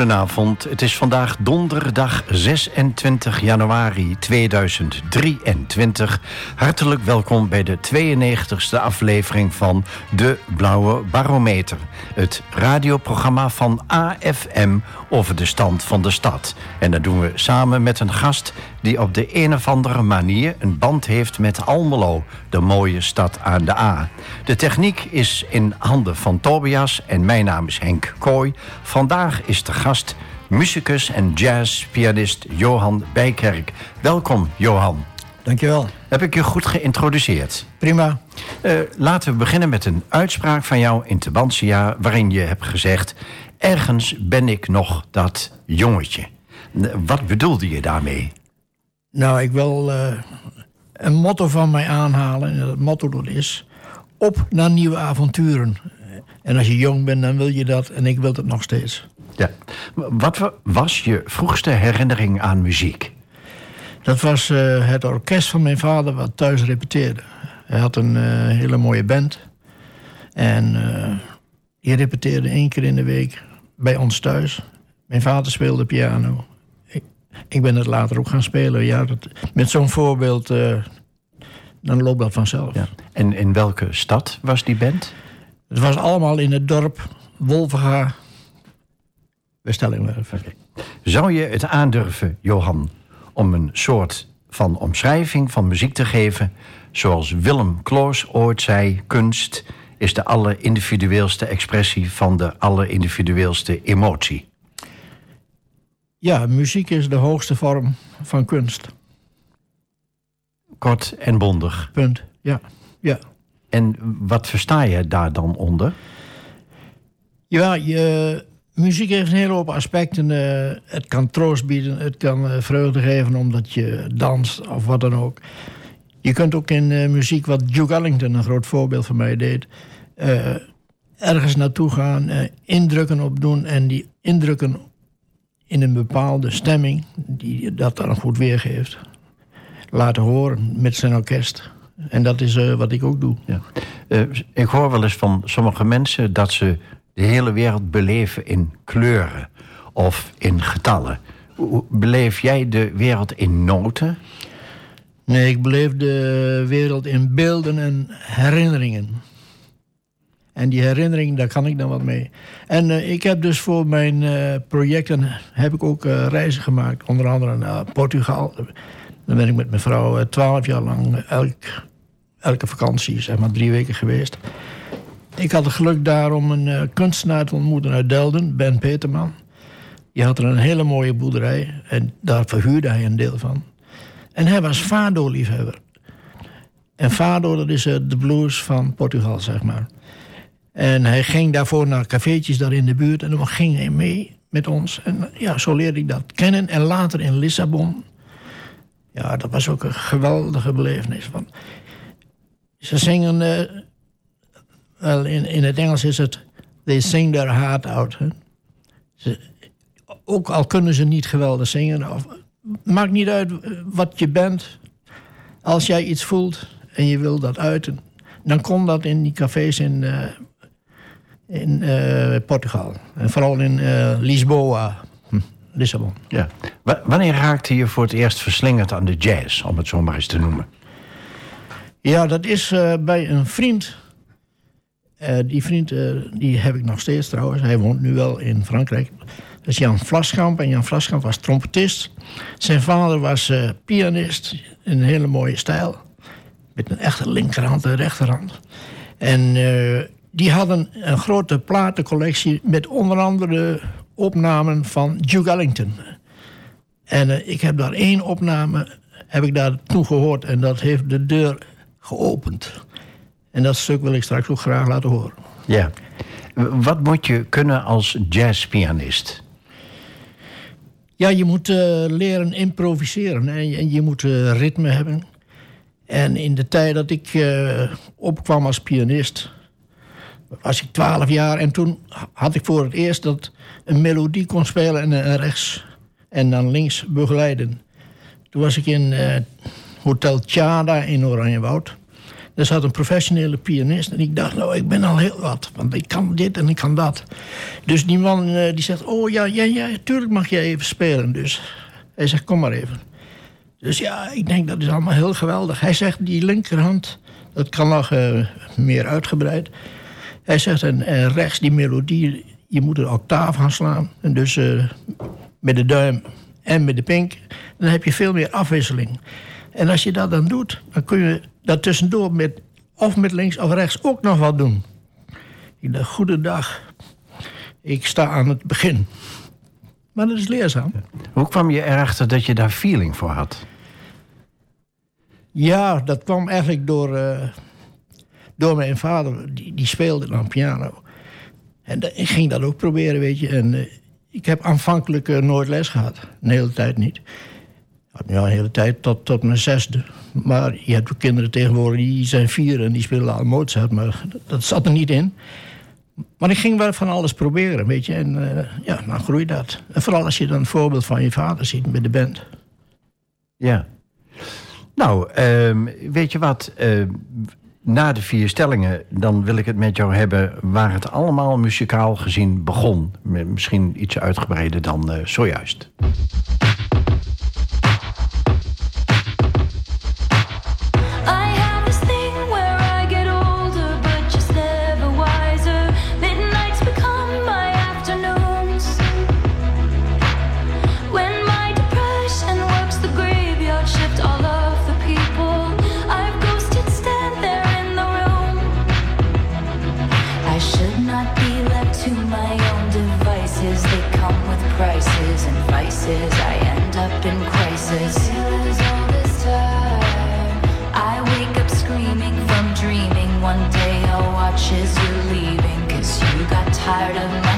Goedenavond, het is vandaag donderdag 26 januari 2023. Hartelijk welkom bij de 92e aflevering van De Blauwe Barometer. Het radioprogramma van AFM over de stand van de stad. En dat doen we samen met een gast die op de een of andere manier een band heeft met Almelo, de mooie stad aan de A. De techniek is in handen van Tobias en mijn naam is Henk Kooi. Vandaag is de gast muzikus en jazzpianist Johan Bijkerk. Welkom, Johan. Dankjewel. Heb ik je goed geïntroduceerd? Prima. Uh, laten we beginnen met een uitspraak van jou in Tabansia... waarin je hebt gezegd... ergens ben ik nog dat jongetje. Wat bedoelde je daarmee? Nou, ik wil uh, een motto van mij aanhalen. En dat motto dat is... op naar nieuwe avonturen. En als je jong bent, dan wil je dat. En ik wil dat nog steeds. Ja. Wat was je vroegste herinnering aan muziek? Dat was uh, het orkest van mijn vader wat thuis repeteerde. Hij had een uh, hele mooie band. En uh, die repeteerde één keer in de week bij ons thuis. Mijn vader speelde piano. Ik, ik ben het later ook gaan spelen. Ja, dat, met zo'n voorbeeld, dan loopt dat vanzelf. Ja. En in welke stad was die band? Het was allemaal in het dorp Wolvenga, West-Stellingwerf. Okay. Zou je het aandurven, Johan, om een soort van omschrijving van muziek te geven... zoals Willem Kloos ooit zei, kunst is de allerindividueelste expressie... van de allerindividueelste emotie? Ja, muziek is de hoogste vorm van kunst. Kort en bondig. Punt, ja. ja. En wat versta je daar dan onder? Ja, je, muziek heeft een hele hoop aspecten. Uh, het kan troost bieden, het kan uh, vreugde geven omdat je danst of wat dan ook. Je kunt ook in uh, muziek, wat Duke Ellington een groot voorbeeld van mij deed, ergens naartoe gaan, indrukken opdoen en die indrukken in een bepaalde stemming, die dat dan goed weergeeft, laten horen met zijn orkest. En dat is wat ik ook doe. Ja. ik hoor wel eens van sommige mensen dat ze de hele wereld beleven in kleuren of in getallen. Beleef jij de wereld in noten? Nee, ik beleef de wereld in beelden en herinneringen. En die herinnering, daar kan ik dan wat mee. En uh, ik heb dus voor mijn uh, projecten heb ik ook uh, reizen gemaakt. Onder andere naar Portugal. Dan ben ik met mijn vrouw twaalf jaar lang elk, elke vakantie, zeg maar drie weken geweest. Ik had het geluk daar om een uh, kunstenaar te ontmoeten uit Delden, Ben Peterman. Die had er een hele mooie boerderij en daar verhuurde hij een deel van. En hij was fado-liefhebber. En fado, dat is uh, de blues van Portugal, zeg maar. En hij ging daarvoor naar cafeetjes daar in de buurt en dan ging hij mee met ons. En ja, zo leerde ik dat kennen. En later in Lissabon, ja, dat was ook een geweldige belevenis. Want ze zingen... Wel, in, in het Engels is het... They sing their heart out. Hè? Ze, ook al kunnen ze niet geweldig zingen. Of, maakt niet uit wat je bent. Als jij iets voelt en je wil dat uiten... dan komt dat in die cafés in, uh, in uh, Portugal. En vooral in uh, Lisboa, hm, Lissabon. Ja. wanneer raakte je voor het eerst verslingerd aan de jazz... om het zo maar eens te noemen? Ja, dat is bij een vriend uh, die vriend uh, die heb ik nog steeds trouwens. Hij woont nu wel in Frankrijk. Dat is Jan Vlaskamp. En Jan Vlaskamp was trompetist. Zijn vader was uh, pianist. In een hele mooie stijl. Met een echte linkerhand en rechterhand. En die hadden een grote platencollectie... met onder andere opnamen van Duke Ellington. En ik heb daar één opname heb ik daar toen gehoord. En dat heeft de deur geopend. En dat stuk wil ik straks ook graag laten horen. Ja. Wat moet je kunnen als jazzpianist? Ja, je moet uh, leren improviseren en je, en je moet uh, ritme hebben. En in de tijd dat ik uh, opkwam als pianist, was ik twaalf jaar. En toen had ik voor het eerst dat een melodie kon spelen en, en rechts en dan links begeleiden. Toen was ik in Hotel Tjada in Oranjewoud. Er zat een professionele pianist. En ik dacht, nou, ik ben al heel wat. Want ik kan dit en ik kan dat. Dus die man eh, die zegt, oh ja, ja, ja, tuurlijk mag jij even spelen. Dus hij zegt, kom maar even. Dus ja, ik denk dat is allemaal heel geweldig. Hij zegt, die linkerhand, dat kan nog uh, meer uitgebreid. Hij zegt, en, rechts die melodie, je moet een octaaf gaan slaan. En dus uh, met de duim en met de pink, dan heb je veel meer afwisseling. En als je dat dan doet, dan kun je dat tussendoor met, of met links of rechts ook nog wat doen. Ik dacht, goedendag, ik sta aan het begin. Maar dat is leerzaam. Hoe kwam je erachter dat je daar feeling voor had? Ja, dat kwam eigenlijk door, uh, door mijn vader. Die, die speelde dan piano. En ik ging dat ook proberen, weet je. En uh, ik heb aanvankelijk uh, nooit les gehad. Een hele tijd niet. Ja, een hele tijd tot, tot mijn zesde. Maar je hebt ook kinderen tegenwoordig die zijn vier en die spelen al Mozart. Maar dat zat er niet in. Maar ik ging wel van alles proberen, weet je. En uh, ja, dan groeit dat. En vooral als je dan een voorbeeld van je vader ziet met de band. Ja. Nou, uh, weet je wat? Uh, na de vier stellingen, dan wil ik het met jou hebben... waar het allemaal muzikaal gezien begon. Misschien iets uitgebreider dan uh, zojuist. U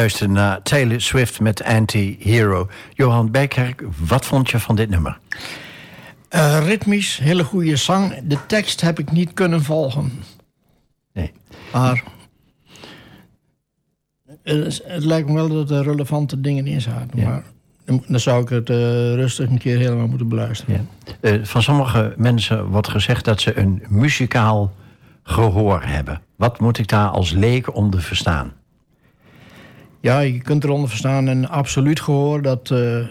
luistert naar Taylor Swift met Anti-Hero. Johan Bijkerk, wat vond je van dit nummer? Uh, ritmisch, hele goede zang. De tekst heb ik niet kunnen volgen. Nee. Maar het, lijkt me wel dat er relevante dingen in zaten. Maar dan zou ik het uh, rustig een keer helemaal moeten beluisteren. Ja. Uh, van sommige mensen wordt gezegd dat ze een muzikaal gehoor hebben. Wat moet ik daar als leek onder verstaan? Ja, je kunt eronder verstaan een absoluut gehoor. Dat uh,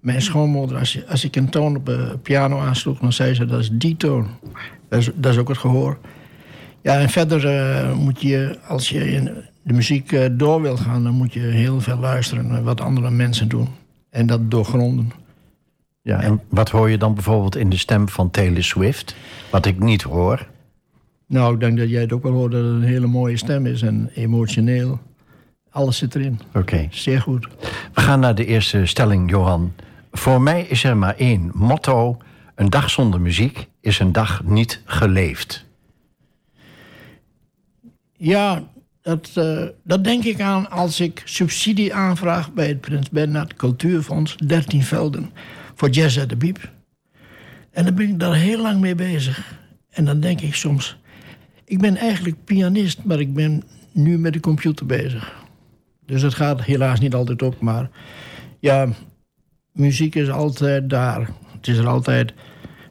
mijn schoonmoeder, als, als ik een toon op de piano aansloeg, dan zei ze dat is die toon. Dat is, dat is ook het gehoor. Ja, en verder moet je, als je in de muziek door wil gaan, dan moet je heel veel luisteren naar wat andere mensen doen. En dat doorgronden. Ja, en wat hoor je dan bijvoorbeeld in de stem van Taylor Swift? Wat ik niet hoor. Nou, ik denk dat jij het ook wel hoort dat het een hele mooie stem is en emotioneel. Alles zit erin. Oké. Zeer goed. We gaan naar de eerste stelling, Johan. Voor mij is er maar één motto. Een dag zonder muziek is een dag niet geleefd. Ja, dat, uh, dat denk ik aan als ik subsidie aanvraag bij het Prins Bernhard Cultuurfonds, 13 velden, voor Jazz at the Biep. En dan ben ik daar heel lang mee bezig. En dan denk ik soms, ik ben eigenlijk pianist, maar ik ben nu met de computer bezig. Dus het gaat helaas niet altijd op, maar ja, muziek is altijd daar. Het is er altijd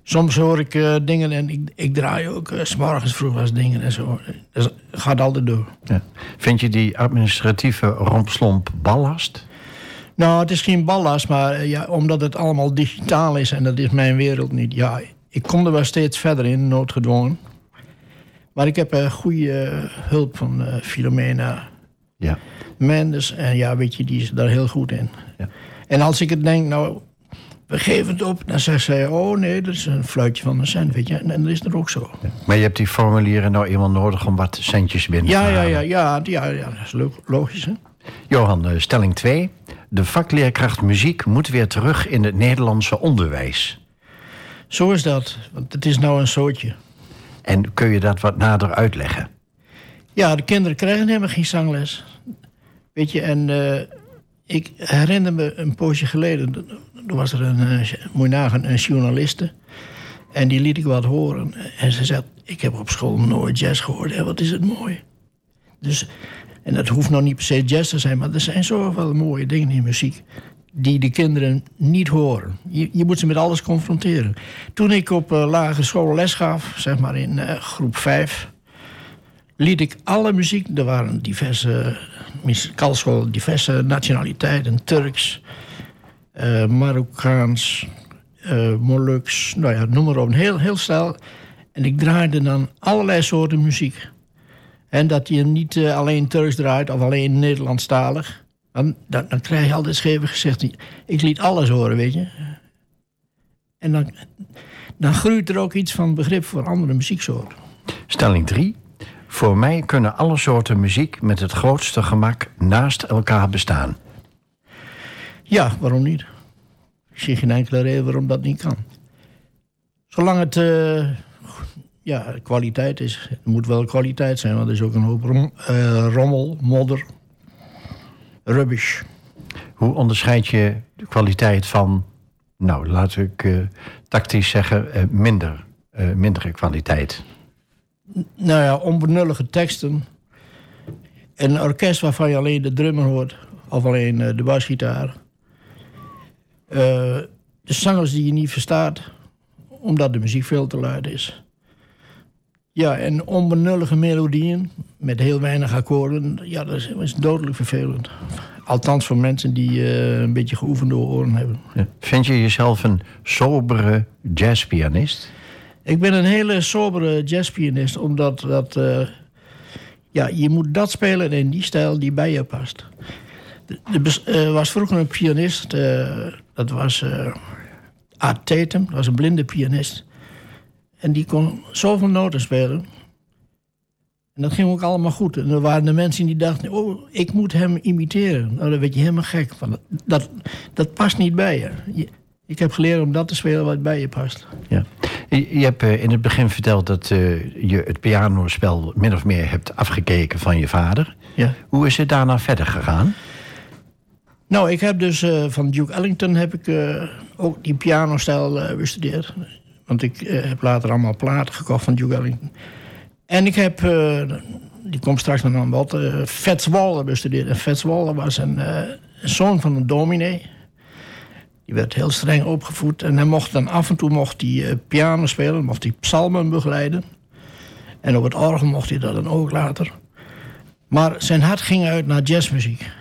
soms hoor ik uh, dingen en ik, ik draai ook uh, s morgens vroeg als dingen en zo. Dus het gaat altijd door. Ja. Vind je die administratieve rompslomp ballast? Nou, het is geen ballast, maar uh, ja, omdat het allemaal digitaal is en dat is mijn wereld niet. Ja, ik kom er wel steeds verder in, noodgedwongen. Maar ik heb een goede hulp van Filomena ja. Mendes. En ja, weet je, die is daar heel goed in. Ja. En als ik het denk, nou, we geven het op. Dan zegt zij, oh nee, dat is een fluitje van een cent, weet je. En, en dat is er ook zo. Ja. Maar je hebt die formulieren nou eenmaal nodig om wat centjes binnen ja, te ja, halen. ja, ja, ja, ja, dat is logisch, hè. Johan, eh, stelling 2. De vakleerkracht muziek moet weer terug in het Nederlandse onderwijs. Zo is dat, want het is nou een soortje. En kun je dat wat nader uitleggen? Ja, de kinderen krijgen helemaal geen zangles. Weet je, en uh, ik herinner me een poosje geleden... er was er een, uh, moet een journaliste... en die liet ik wat horen. En ze zei, ik heb op school nooit jazz gehoord. Wat is het mooi. Dus, en dat hoeft nog niet per se jazz te zijn... maar er zijn zoveel mooie dingen in muziek... die de kinderen niet horen. Je, je moet ze met alles confronteren. Toen ik op uh, lagere school les gaf, zeg maar in groep 5 liet ik alle muziek. Er waren diverse diverse nationaliteiten: Turks, uh, Marokkaans, uh, Moluks, nou ja, noem maar op. Heel, heel snel. En ik draaide dan allerlei soorten muziek. En dat je niet uh, alleen Turks draait of alleen Nederlandstalig. Dan, dan, dan krijg je altijd scheven gezegd. Ik liet alles horen, weet je. En dan, dan groeit er ook iets van begrip voor andere muzieksoorten. Stelling 3. Voor mij kunnen alle soorten muziek met het grootste gemak naast elkaar bestaan. Ja, waarom niet? Ik zie geen enkele reden waarom dat niet kan. Zolang het uh, ja, kwaliteit is. Het moet wel kwaliteit zijn, want er is ook een hoop rom, uh, rommel, modder, rubbish. Hoe onderscheid je de kwaliteit van, nou laat ik uh, tactisch zeggen, minder, mindere kwaliteit? Nou ja, onbenullige teksten. En een orkest waarvan je alleen de drummer hoort, of alleen uh, de basgitaar. Uh, de zangers die je niet verstaat, omdat de muziek veel te luid is. Ja, en onbenullige melodieën met heel weinig akkoorden, ja, dat is, dodelijk vervelend. Althans voor mensen die uh, een beetje geoefende oren hebben. Ja. Vind je jezelf een sobere jazzpianist? Ik ben een hele sobere jazzpianist, omdat dat, uh, ja, je moet dat spelen in die stijl die bij je past. Er was vroeger een pianist, uh, dat was Art Tatum, dat was een blinde pianist. En die kon zoveel noten spelen. En dat ging ook allemaal goed. En er waren de mensen die dachten, oh, ik moet hem imiteren. Nou, dan werd je helemaal gek van. Dat, dat past niet bij je ik heb geleerd om dat te spelen wat bij je past. Ja. Je hebt in het begin verteld dat uh, je het pianospel min of meer hebt afgekeken van je vader. Ja. Hoe is het daarna verder gegaan? Nou, ik heb dus uh, van Duke Ellington heb ik uh, ook die pianostijl bestudeerd. Want ik heb later allemaal platen gekocht van Duke Ellington. En ik heb, die komt straks nog aan bod, Fats Waller bestudeerd. En Fats Waller was een, een zoon van een dominee. Die werd heel streng opgevoed. En hij mocht dan af en toe mocht hij, eh, piano spelen, mocht hij psalmen begeleiden. En op het orgel mocht hij dat dan ook later. Maar zijn hart ging uit naar jazzmuziek.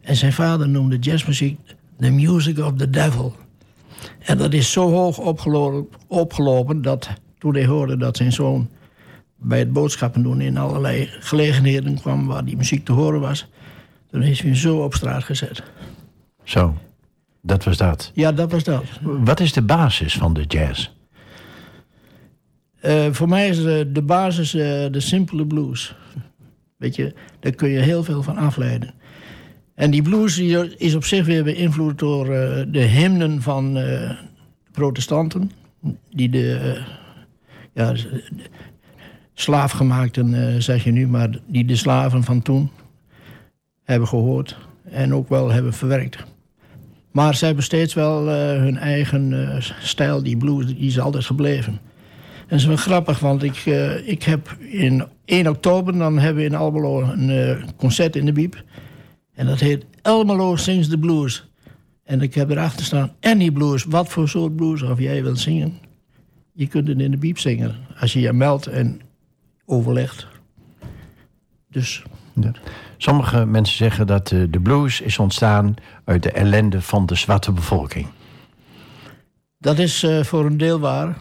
En zijn vader noemde jazzmuziek the music of the devil. En dat is zo hoog opgelopen, opgelopen dat toen hij hoorde dat zijn zoon bij het boodschappen doen in allerlei gelegenheden kwam waar die muziek te horen was, toen is hij zo op straat gezet. Zo, dat was dat. Ja, dat was dat. Wat is de basis van de jazz? Uh, voor mij is de, de basis uh, de simpele blues. Weet je, daar kun je heel veel van afleiden. En die blues is op zich weer beïnvloed door uh, de hymnen van de protestanten. Die de, ja, de slaafgemaakten, zeg je nu, maar die de slaven van toen hebben gehoord. En ook wel hebben verwerkt. Maar ze hebben steeds wel hun eigen stijl, die blues, die is altijd gebleven. En dat is wel grappig, want ik, uh, ik heb in 1 oktober... dan hebben we in Almelo een concert in de Biep. En dat heet Almelo Sings the Blues. En ik heb erachter staan, any blues. Wat voor soort blues of jij wilt zingen. Je kunt het in de Biep zingen. Als je je meldt en overlegt. Dus... Ja. Sommige mensen zeggen dat uh, de blues is ontstaan... uit de ellende van de zwarte bevolking. Dat is voor een deel waar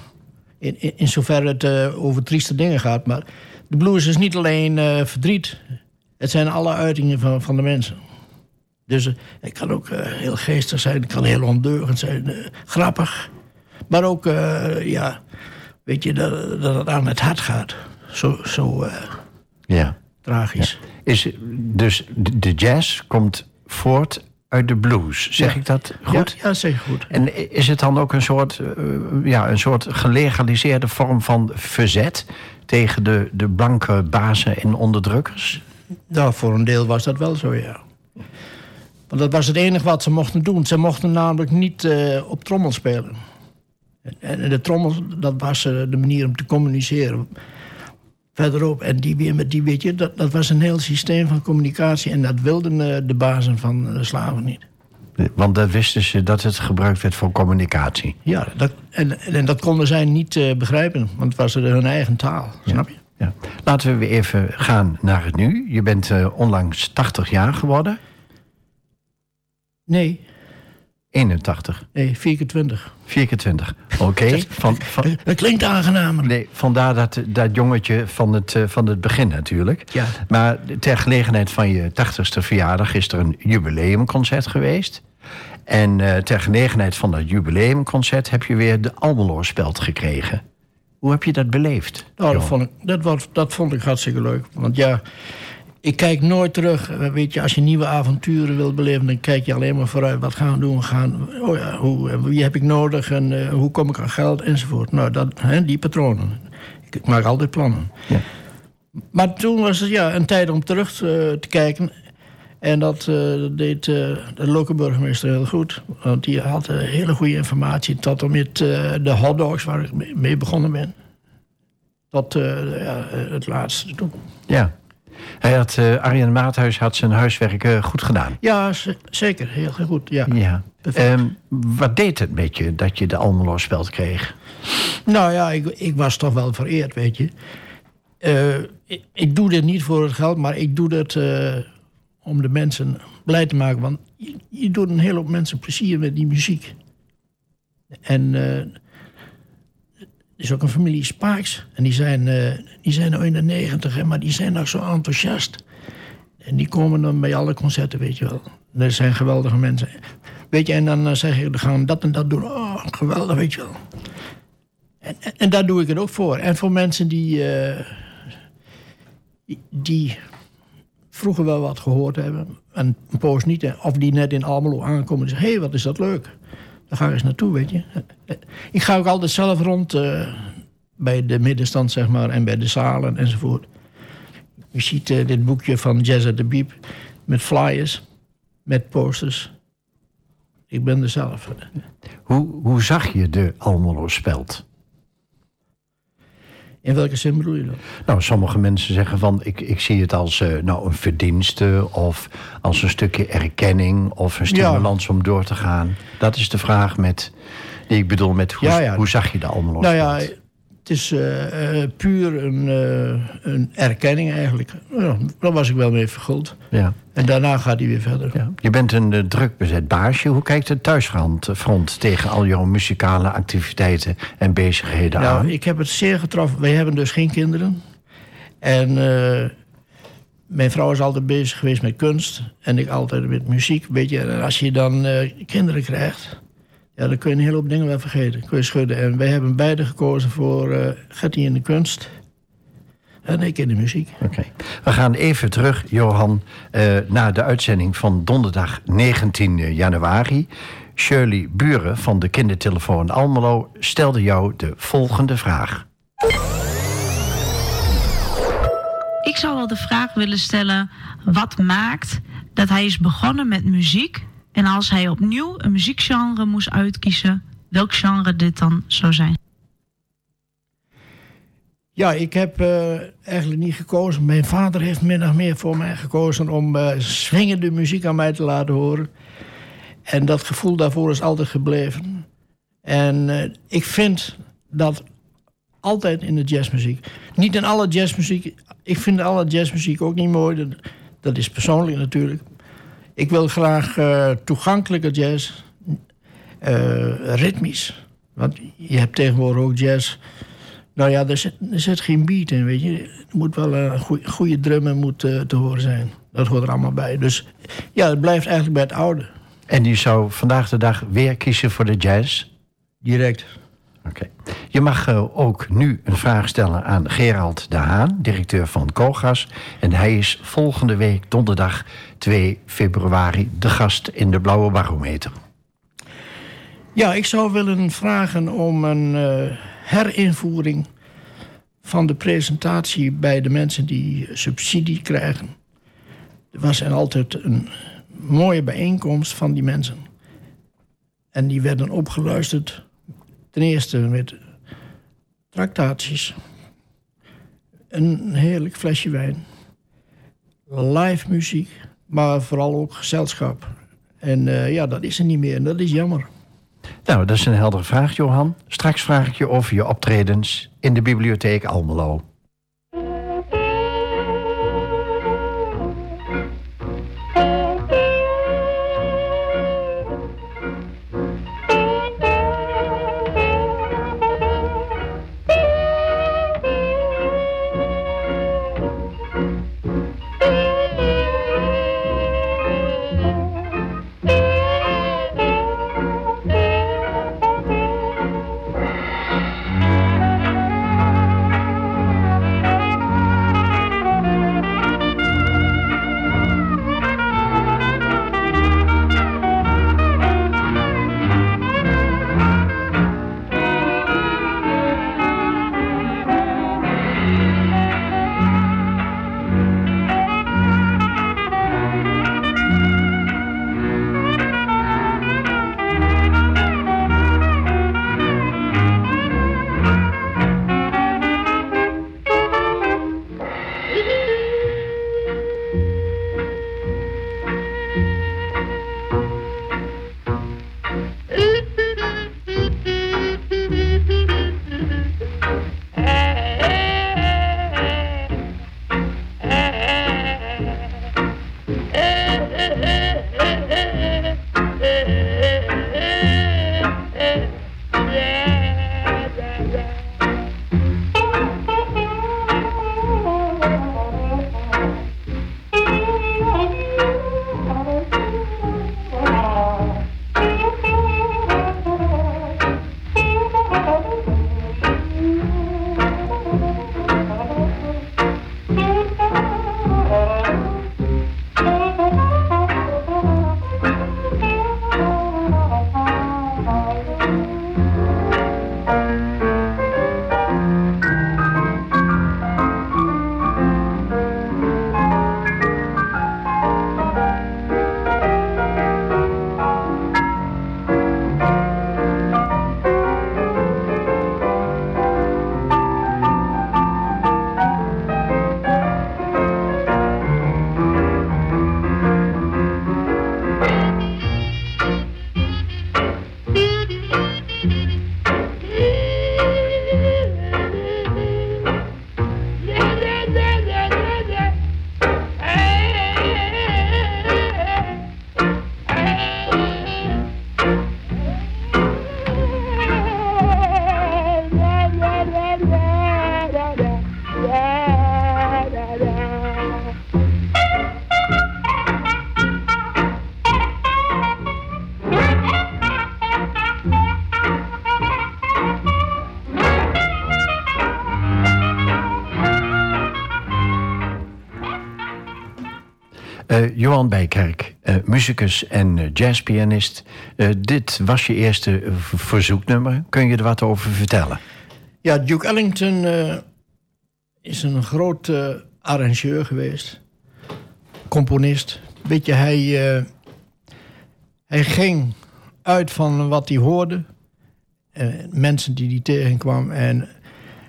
in, in, in zover het uh, over trieste dingen gaat. Maar de blues is niet alleen uh, verdriet. Het zijn alle uitingen van, van de mensen. Dus het kan ook heel geestig zijn. Het kan heel ondeugend zijn. grappig. Maar ook, ja... Weet je, dat, dat het aan het hart gaat. Zo, zo ja. Tragisch. Ja. Is, dus de jazz komt voort uit de blues. Zeg ja. ik dat goed? Ja, ja, zeg goed. En is het dan ook een soort, uh, ja, een soort gelegaliseerde vorm van verzet tegen de, de blanke bazen en onderdrukkers? Nou, voor een deel was dat wel zo, ja. Want dat was het enige wat ze mochten doen. Ze mochten namelijk niet uh, op trommel spelen. En de trommel, dat was uh, de manier om te communiceren verderop. En die weer met die, weet je, dat, dat was een heel systeem van communicatie. En dat wilden uh, de bazen van de slaven niet. Want dat wisten ze dat het gebruikt werd voor communicatie. Ja, dat, en, en dat konden zij niet uh, begrijpen, want het was hun eigen taal, ja. snap je? Ja. Laten we weer even gaan naar het nu. Je bent uh, onlangs 80 jaar geworden. Nee. 81. Nee, 24. 24, oké. Okay. Van, van... Dat klinkt aangenamer. Nee, vandaar dat, dat jongetje van het, uh, van het begin natuurlijk. Ja. Maar ter gelegenheid van je 80ste verjaardag is er een jubileumconcert geweest. En uh, ter gelegenheid van dat jubileumconcert heb je weer de Almeloorspeld gekregen. Hoe heb je dat beleefd? Nou, dat vond, ik, dat, was, dat vond ik hartstikke leuk. Want ja, ik kijk nooit terug. Weet je, als je nieuwe avonturen wilt beleven, dan kijk je alleen maar vooruit. Wat gaan we doen? Gaan, oh ja, hoe, wie heb ik nodig en uh, hoe kom ik aan geld enzovoort. Nou, dat, hè, die patronen. Ik maak altijd plannen. Ja. Maar toen was het ja, een tijd om terug te, te kijken. En dat uh, deed de lokale burgemeester heel goed. Want die had hele goede informatie tot en met de hotdogs waar ik mee begonnen ben. Tot ja, het laatste. Ja. Hij had, uh, Arjen Maathuis had zijn huiswerk uh, goed gedaan. Ja, zeker. Heel goed, ja. ja. Um, wat deed het met je dat je de Almelo-speld kreeg? Nou ja, ik, ik, was toch wel vereerd, weet je. Uh, ik, ik, doe dit niet voor het geld, maar ik doe dit om de mensen blij te maken. Want je, je doet een hele hoop mensen plezier met die muziek. En is ook een familie Spaaks. En die zijn, uh, die zijn nu in de negentig, maar die zijn nog zo enthousiast. En die komen dan bij alle concerten, weet je wel. Dat zijn geweldige mensen. Weet je, en dan uh, zeg ik, dan gaan dat en dat doen. Oh, geweldig, weet je wel. En, en, daar doe ik het ook voor. En voor mensen die, die, die vroeger wel wat gehoord hebben... en een poos niet, of die net in Almelo aankomen en zeggen... hé, hey, wat is dat leuk. Daar ga ik eens naartoe, weet je. Ik ga ook altijd zelf rond uh, bij de middenstand, zeg maar, en bij de zalen enzovoort. Je ziet uh, dit boekje van Jazz at the Beep met flyers, met posters. Ik ben er zelf. Hoe, hoe zag je de Almelo speld? In welke zin bedoel je dat? Nou, sommige mensen zeggen van ik, ik zie het als uh, nou, een verdienste of als een stukje erkenning of een stimulans om door te gaan. Dat is de vraag met, die ik bedoel met hoe, ja, hoe zag je dat allemaal? Nou ja, het is uh, puur een, uh, een erkenning eigenlijk. Ja, daar was ik wel mee verguld. Ja. En daarna gaat hij weer verder. Ja. Je bent een druk bezet baasje. Hoe kijkt het thuisfront front tegen al jouw muzikale activiteiten en bezigheden nou, aan? Ik heb het zeer getroffen. Wij hebben dus geen kinderen. En mijn vrouw is altijd bezig geweest met kunst. En ik altijd met muziek. Weet En als je dan kinderen krijgt ja, dan kun je een hele hoop dingen wel vergeten. Kun je schudden. En wij hebben beide gekozen voor uh, Gertie in de kunst. En ik in de muziek. Oké. We gaan even terug, Johan, uh, naar de uitzending van donderdag 19 januari. Shirley Buren van de kindertelefoon Almelo stelde jou de volgende vraag. Ik zou wel de vraag willen stellen: wat maakt dat hij is begonnen met muziek en als hij opnieuw een muziekgenre moest uitkiezen, welk genre dit dan zou zijn? Ja, ik heb uh, eigenlijk niet gekozen. Mijn vader heeft min of meer voor mij gekozen om uh, swingende muziek aan mij te laten horen. En dat gevoel daarvoor is altijd gebleven. En uh, ik vind dat altijd in de jazzmuziek. Niet in alle jazzmuziek. Ik vind alle jazzmuziek ook niet mooi. Dat is persoonlijk natuurlijk. Ik wil graag uh, toegankelijke jazz, uh, ritmisch. Want je hebt tegenwoordig ook jazz. Nou ja, er zit, er zit geen beat in, weet je. Er moet wel een goede, goede drummer moet, uh, te horen zijn. Dat hoort er allemaal bij. Dus ja, het blijft eigenlijk bij het oude. En je zou vandaag de dag weer kiezen voor de jazz? Direct. Je mag uh, ook nu een vraag stellen aan Gerald de Haan, directeur van Kogas. En hij is volgende week donderdag 2 februari de gast in de Blauwe Barometer. Ja, ik zou willen vragen om een uh, herinvoering van de presentatie bij de mensen die subsidie krijgen. Er was altijd een mooie bijeenkomst van die mensen. En die werden opgeluisterd Ten eerste met tractaties. Een heerlijk flesje wijn. Live muziek, maar vooral ook gezelschap. En uh, ja, dat is er niet meer en dat is jammer. Nou, dat is een heldere vraag, Johan. Straks vraag ik je over je optredens in de bibliotheek Almelo. Johan Bijkerk, uh, muzikus en uh, jazzpianist. dit was je eerste verzoeknummer. Kun je er wat over vertellen? Ja, Duke Ellington is een groot arrangeur geweest. Componist. Weet je, hij, hij ging uit van wat hij hoorde. mensen die hij tegenkwam. En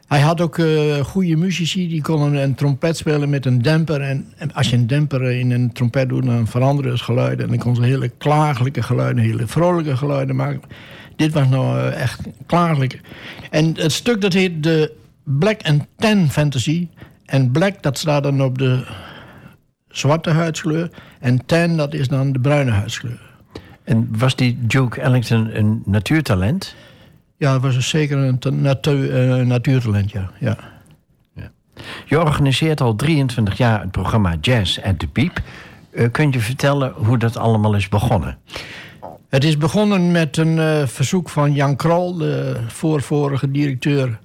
hij had ook uh, goede muzici, die konden een trompet spelen met een demper. En, als je een demper in een trompet doet, dan veranderen het geluiden. En dan kon ze hele klagelijke geluiden, hele vrolijke geluiden maken. Dit was nou uh, echt klagelijk. En het stuk dat heet de Black and Tan Fantasy. En black, dat staat dan op de zwarte huidskleur. En tan, dat is dan de bruine huidskleur. En was die Duke Ellington een natuurtalent? Ja, het was zeker een natuur, uh, natuurtalent, ja. ja. Je organiseert al 23 jaar het programma Jazz at the Piep. Uh, kun je vertellen hoe dat allemaal is begonnen? Het is begonnen met een uh, verzoek van Jan Krol, de voorvorige directeur,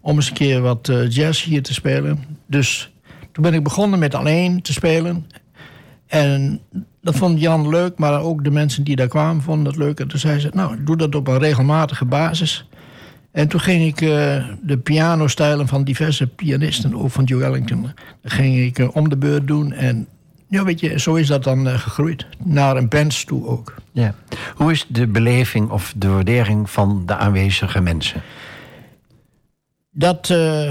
om eens een keer wat jazz hier te spelen. Dus toen ben ik begonnen met alleen te spelen. En dat vond Jan leuk, maar ook de mensen die daar kwamen vonden dat leuk. En toen zei ze, nou, doe dat op een regelmatige basis. En toen ging ik uh, de pianostijlen van diverse pianisten, ook van Joe Ellington, ging ik uh, om de beurt doen. En ja, weet je, zo is dat dan uh, gegroeid. Naar een band toe ook. Ja. Hoe is de beleving of de waardering van de aanwezige mensen? Dat,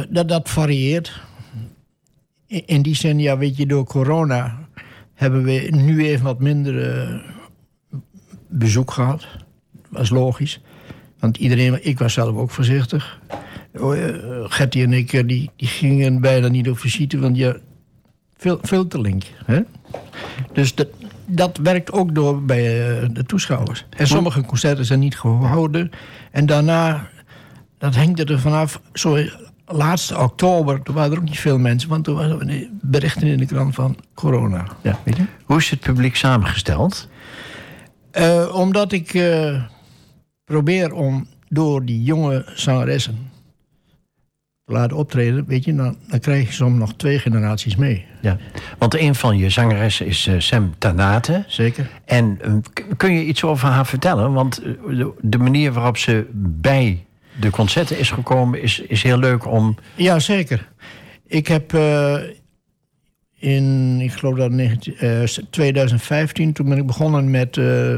dat, dat varieert. In die zin, ja, weet je, door corona hebben we nu even wat minder uh, bezoek gehad. Dat was logisch. Want iedereen, ik was zelf ook voorzichtig. Uh, Gertie en ik, die, die gingen bijna niet op visite, want ja, veel, veel te link. Hè? Dus dat, dat werkt ook door bij de toeschouwers. En sommige concerten zijn niet gehouden. En daarna, dat hangt er vanaf. Laatste oktober, toen waren er ook niet veel mensen, want toen waren er berichten in de krant van corona. Ja. Weet je? Hoe is het publiek samengesteld? Uh, omdat ik uh, probeer om door die jonge zangeressen te laten optreden, weet je, dan, dan krijg je soms nog twee generaties mee. Ja, want een van je zangeressen is uh, Sam Tanate. Zeker. En kun je iets over haar vertellen? Want de manier waarop ze bij de concerten is gekomen, is, is heel leuk om. Ja, zeker. Ik heb uh, in, ik geloof dat 19, uh, 2015, toen ben ik begonnen met uh,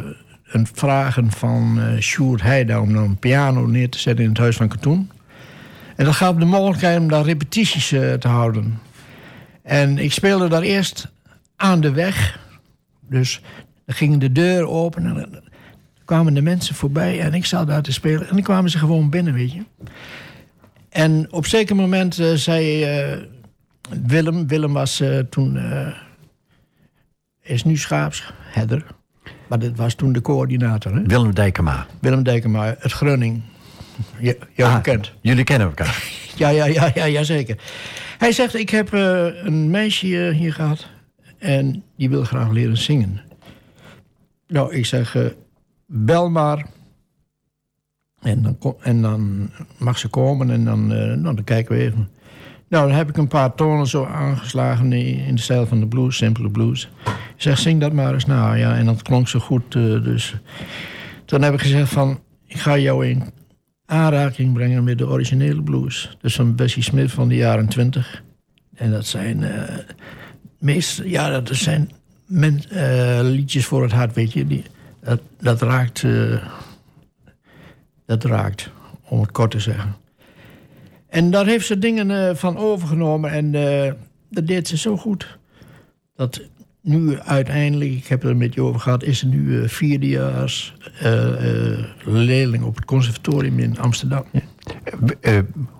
een vragen van uh, Sjoerd Heida om een piano neer te zetten in het Huis van Katoen. En dat gaf de mogelijkheid om daar repetities te houden. En ik speelde daar eerst aan de weg. Dus dan ging de deur open en kwamen de mensen voorbij en ik zat daar te spelen. En dan kwamen ze gewoon binnen, weet je. En op zeker moment uh, zei uh, Willem, Willem was uh, toen, is nu schaapsherder. Maar dat was toen de coördinator. Hè? Willem Dijkema. Willem Dijkema, het Grunning. Je, jou ah, kent. Jullie kennen elkaar. ja, ja, ja, ja, ja, zeker. Hij zegt, ik heb een meisje hier gehad. En die wil graag leren zingen. Nou, ik zeg, bel maar. En dan, en dan mag ze komen en dan, uh, nou, dan kijken we even. Nou, dan heb ik een paar tonen zo aangeslagen in de stijl van de blues, simpele blues. Ik zeg, zing dat maar eens na. Ja, en dat klonk zo goed. Uh, dus toen heb ik gezegd van, ik ga jou in aanraking brengen met de originele blues. Dus van Bessie Smith van de jaren twintig. En dat zijn uh, meest, ja, dat zijn men, liedjes voor het hart, weet je. Die, dat, dat raakt. Uh, dat raakt, om het kort te zeggen. En daar heeft ze dingen uh, van overgenomen en uh, dat deed ze zo goed. Dat nu uiteindelijk, ik heb het er met je over gehad, is ze nu vierdejaars leerling op het conservatorium in Amsterdam.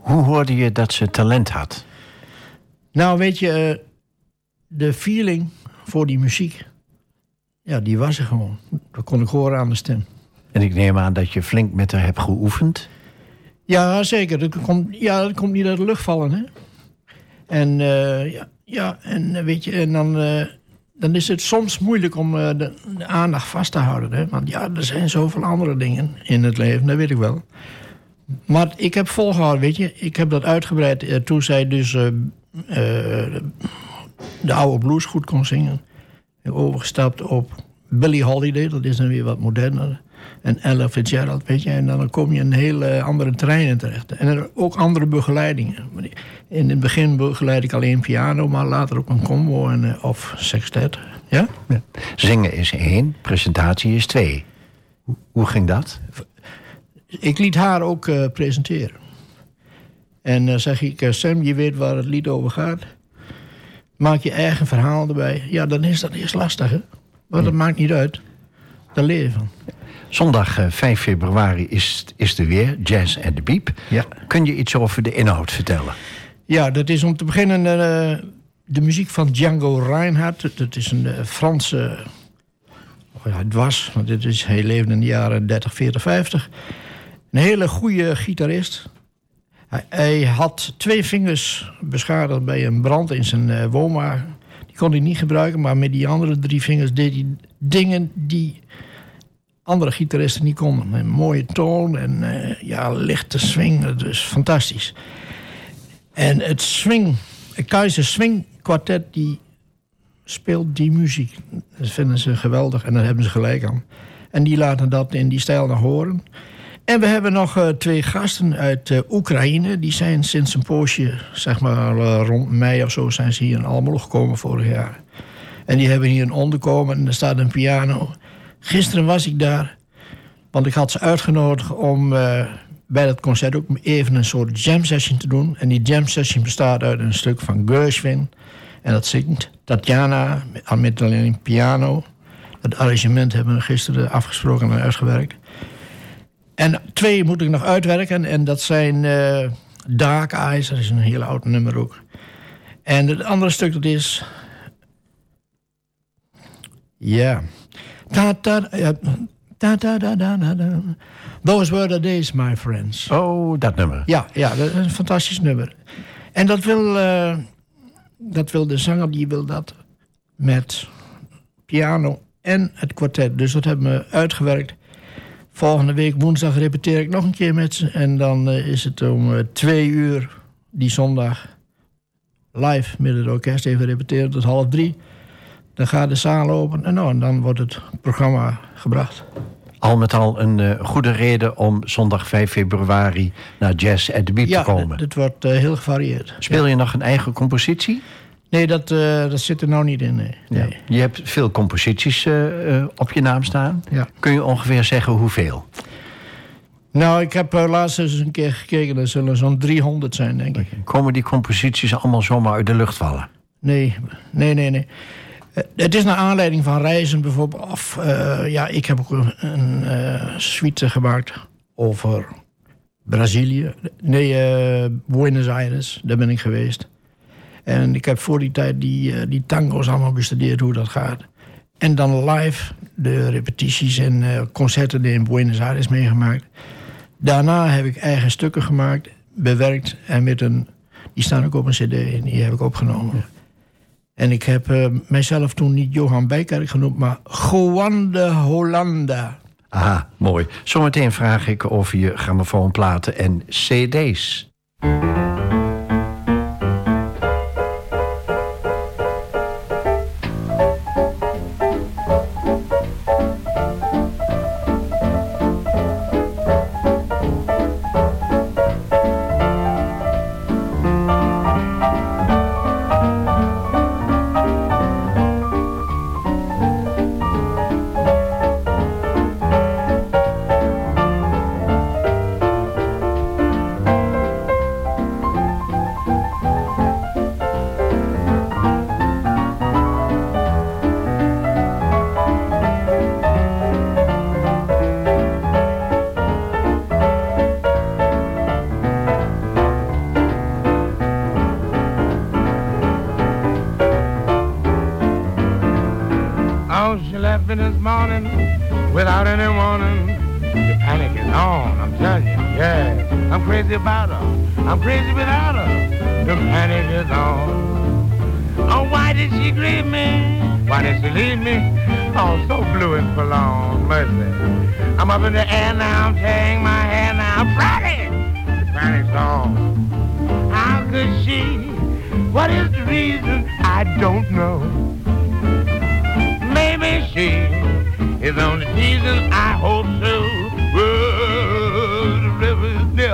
hoe hoorde je dat ze talent had? Nou, weet je, de feeling voor die muziek ja, die was er gewoon. Dat kon ik horen aan de stem. En ik neem aan dat je flink met haar hebt geoefend. Ja, zeker. Dat komt, ja, dat komt niet uit de lucht vallen. Hè? En uh, ja, ja, en eh, weet je, en dan, uh, dan is het soms moeilijk om uh, de, de, aandacht vast te houden. Hè? Want ja, er zijn zoveel andere dingen in het leven, dat weet ik wel. Maar ik heb volgehouden, weet je. Ik heb dat uitgebreid toen zij dus de oude blues goed kon zingen. Overgestapt op Billie Holiday, dat is dan weer wat moderner. En Ella Fitzgerald, weet je. En dan kom je in een hele andere terreinen terecht. En er ook andere begeleidingen. In het begin begeleid ik alleen piano, maar later ook een combo en, eh, of sextet. Ja? ja? Zingen is één, presentatie is twee. Hoe ging dat? Ik liet haar ook uh, presenteren. En dan uh, zeg ik, Sam, je weet waar het lied over gaat. Maak je eigen verhaal erbij. Ja, dan is dat eerst lastig, hè? Maar dat maakt niet uit. Daar leer je van. Zondag 5 eh, februari is, is er weer, Jazz en de Biep. Ja. Kun je iets over de inhoud vertellen? Ja, dat is om te beginnen uh, de muziek van Django Reinhardt. Dat is een uh, Franse... Oh ja, het was, want dit is, hij leefde in de jaren 30, 40, 50. Een hele goede gitarist. Hij, had twee vingers beschadigd bij een brand in zijn uh, woonwagen. Die kon hij niet gebruiken, maar met die andere drie vingers deed hij dingen die andere gitaristen niet konden. Een mooie toon en uh, ja, lichte swing. Dus fantastisch. En het swing, het Keizer Swing Quartet, die speelt die muziek. Dat vinden ze geweldig en daar hebben ze gelijk aan. En die laten dat in die stijl naar horen. En we hebben nog uh, twee gasten uit uh, Oekraïne. Die zijn sinds een poosje, zeg maar rond mei of zo, zijn ze hier in Almelo gekomen vorig jaar. En die hebben hier een onderkomen en er staat een piano. Gisteren was ik daar, want ik had ze uitgenodigd om bij dat concert ook even een soort jam session te doen. En die jam session bestaat uit een stuk van Gershwin. En dat zingt Tatjana met alleen piano. Het arrangement hebben we gisteren afgesproken en uitgewerkt. En twee moet ik nog uitwerken. En dat zijn uh, Dark Eyes. Dat is een heel oud nummer ook. En het andere stuk dat is... Ja... Ta ta ta ta ta ta ta. Those were the days, my friends. Oh, dat nummer. Ja, ja dat is een fantastisch nummer. En dat wil, uh, dat wil de zanger, die wil dat met piano en het kwartet. Dus dat hebben we uitgewerkt. Volgende week woensdag repeteer ik nog een keer met ze. En dan uh, is het om uh, twee uur die zondag live met het orkest even repeteren tot half drie. Dan gaat de zaal open en, nou, en dan wordt het programma gebracht. Al met al een uh, goede reden om zondag 5 februari naar Jazz at the Beat ja, te komen. het wordt heel gevarieerd. Speel je nog een eigen compositie? Nee, dat, uh, dat zit er nou niet in. Nee. Ja. Je hebt veel composities op je naam staan. Ja. Kun je ongeveer zeggen hoeveel? Nou, ik heb laatst eens een keer gekeken. Er zullen zo'n 300 zijn, denk ik. Komen die composities allemaal zomaar uit de lucht vallen? Nee, nee, nee, nee. Het is naar aanleiding van reizen bijvoorbeeld. Of, uh, ja, ik heb ook een, suite gemaakt over Brazilië. Nee, Buenos Aires. Daar ben ik geweest. En ik heb voor die tijd die, die tango's allemaal bestudeerd hoe dat gaat. En dan live de repetities en concerten in Buenos Aires meegemaakt. Daarna heb ik eigen stukken gemaakt, bewerkt en met een. Die staan ook op een CD en die heb ik opgenomen. En ik heb uh, mijzelf toen niet Johan Bijkerk genoemd, maar Juan de Hollanda. Aha, mooi. Zometeen vraag ik over je grammofoonplaten en cd's.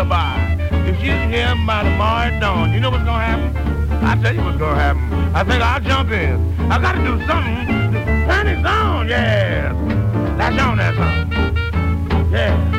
If she's here by tomorrow dawn, you know what's gonna happen? I tell you what's gonna happen. I think I'll jump in. I gotta do something. Turn it on, yeah. That's on that song. Yeah.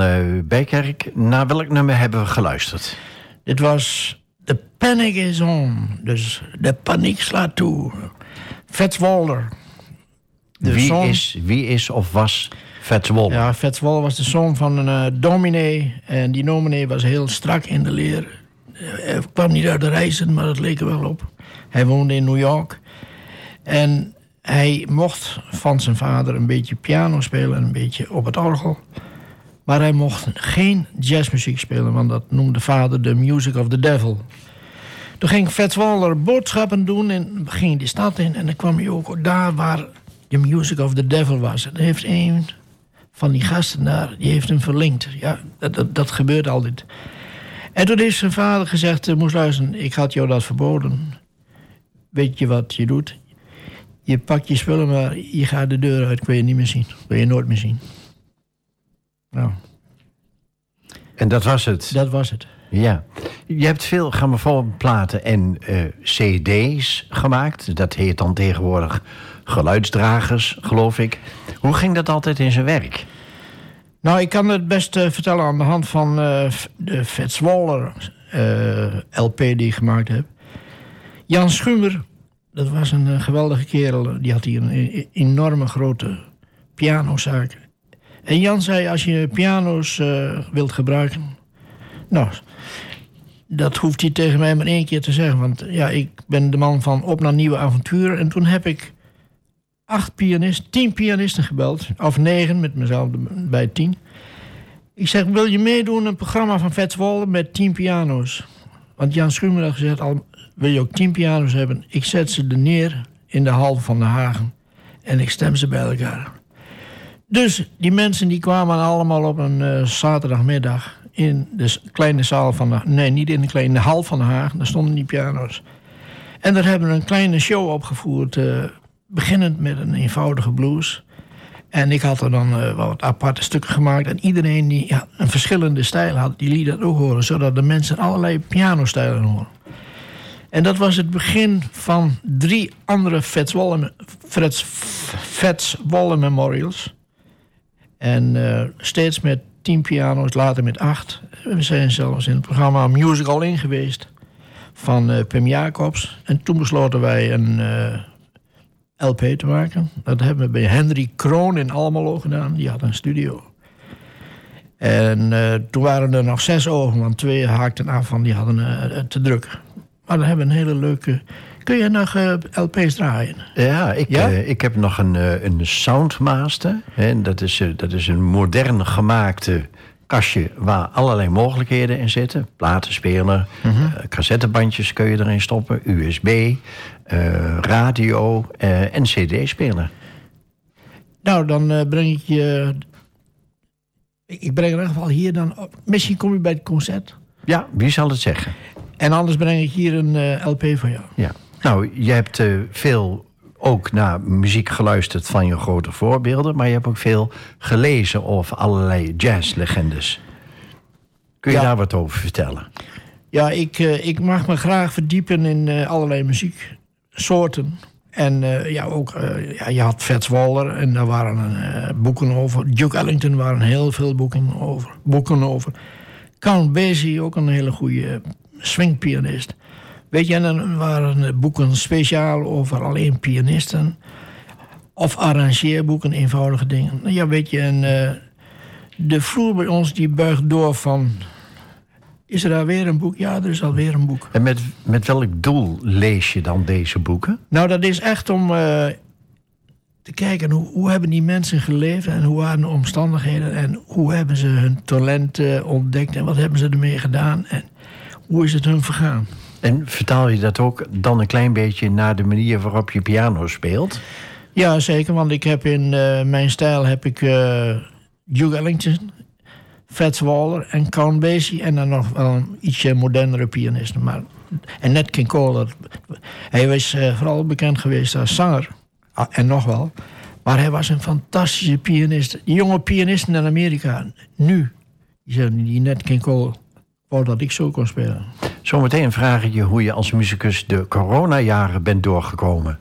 Uh, Bijkerk, naar welk nummer hebben we geluisterd? Dit was The Panic is On. Dus de paniek slaat toe. Fats Walder. Wie, is, wie is of was Fats Walder? Ja, Fats Walder was de zoon van een uh, dominee. En die dominee was heel strak in de leer. Hij kwam niet uit de reizen, maar het leek er wel op. Hij woonde in New York. En hij mocht van zijn vader een beetje piano spelen en een beetje op het orgel. Maar hij mocht geen jazzmuziek spelen, want dat noemde vader de music of the devil. Toen ging Fats Waller boodschappen doen en ging die stad in. En dan kwam hij ook daar waar de music of the devil was. En heeft een van die gasten daar, die heeft hem verlinkt. Ja, dat, dat, dat gebeurt altijd. En toen heeft zijn vader gezegd, moest luisteren, ik had jou dat verboden. Weet je wat je doet? Je pakt je spullen, maar je gaat de deur uit, kun je niet meer zien. Kun je nooit meer zien. Nou. En dat was het? Dat was het. Ja. Je hebt veel grammofoonplaten en uh, cd's gemaakt. Dat heet dan tegenwoordig geluidsdragers, geloof ik. Hoe ging dat altijd in zijn werk? Nou, ik kan het best uh, vertellen aan de hand van uh, de Fats Waller LP die ik gemaakt heb. Jan Schumer, dat was een geweldige kerel. Die had hier een enorme grote pianozaak. En Jan zei, als je piano's uh, wilt gebruiken... Nou, dat hoeft hij tegen mij maar één keer te zeggen. Want ja, ik ben de man van op naar nieuwe avonturen. En toen heb ik acht pianisten, tien pianisten gebeld. Of negen, met mezelf bij tien. Ik zeg, wil je meedoen een programma van Vets Wolle met tien piano's? Want Jan Schumer had gezegd, al, wil je ook tien piano's hebben? Ik zet ze er neer in de hal van de Hagen. En ik stem ze bij elkaar. Dus die mensen die kwamen allemaal op een uh, zaterdagmiddag in de kleine zaal van de... Nee, niet in de kleine hal van de Haag. Daar stonden die piano's. En daar hebben we een kleine show opgevoerd. Uh, beginnend met een eenvoudige blues. En ik had er dan uh, wat aparte stukken gemaakt. En iedereen die ja, een verschillende stijl had, die liet dat ook horen. Zodat de mensen allerlei pianostijlen horen. En dat was het begin van drie andere Fats Waller, Fats Waller Memorials. En uh, steeds met tien piano's, later met acht. We zijn zelfs in het programma Musical in geweest van uh, Pim Jacobs. En toen besloten wij een uh, LP te maken. Dat hebben we bij Henry Kroon in Almelo gedaan. Die had een studio. En toen waren er nog zes ogen, want twee haakten af, van die hadden te druk. Maar dan hebben een hele leuke Kun je nog uh, LP's draaien? Ja, ik, ja? Uh, ik heb nog een, uh, een Soundmaster. Hè, dat, is, dat is een modern gemaakte kastje waar allerlei mogelijkheden in zitten. Platenspeler, mm -hmm. cassettebandjes kun je erin stoppen, USB, radio en cd-speler. Nou, dan breng ik je... Ik breng in ieder geval hier dan op. Misschien kom je bij het concert. Ja, wie zal het zeggen? En anders breng ik hier een LP voor jou. Ja. Nou, je hebt uh, veel ook naar muziek geluisterd van je grote voorbeelden, maar je hebt ook veel gelezen over allerlei jazzlegendes. Kun je Ja. daar wat over vertellen? Ja, ik, eh, ik mag me graag verdiepen in eh, allerlei muzieksoorten. En eh, ja, ook, eh, ja, je had Fats Waller en daar waren eh, boeken over. Duke Ellington waren heel veel boeken over. Boeken over. Count Basie, ook een hele goede swingpianist. Weet je, en dan waren boeken speciaal over alleen pianisten. Of arrangeerboeken, eenvoudige dingen. Ja, weet je, en eh, de vloer bij ons die buigt door van... Is er alweer een boek? Ja, er is alweer een boek. En met, met welk doel lees je dan deze boeken? Nou, dat is echt om eh, te kijken hoe, hoe hebben die mensen geleefd en hoe waren de omstandigheden en hoe hebben ze hun talent ontdekt en wat hebben ze ermee gedaan en hoe is het hun vergaan. En vertaal je dat ook dan een klein beetje naar de manier waarop je piano speelt? Ja, zeker, want ik heb in eh, mijn stijl heb ik Duke Ellington, Fats Waller en Count Basie en dan nog wel een ietsje modernere pianisten. Maar, en Nat King Cole, hij was eh, vooral bekend geweest als zanger Ah, en nog wel. Maar hij was een fantastische pianist. Jonge pianisten in Amerika, nu, die, zijn, die Nat King Cole, wou dat ik zo kon spelen. Zometeen vraag ik je hoe je als muzikus de coronajaren bent doorgekomen.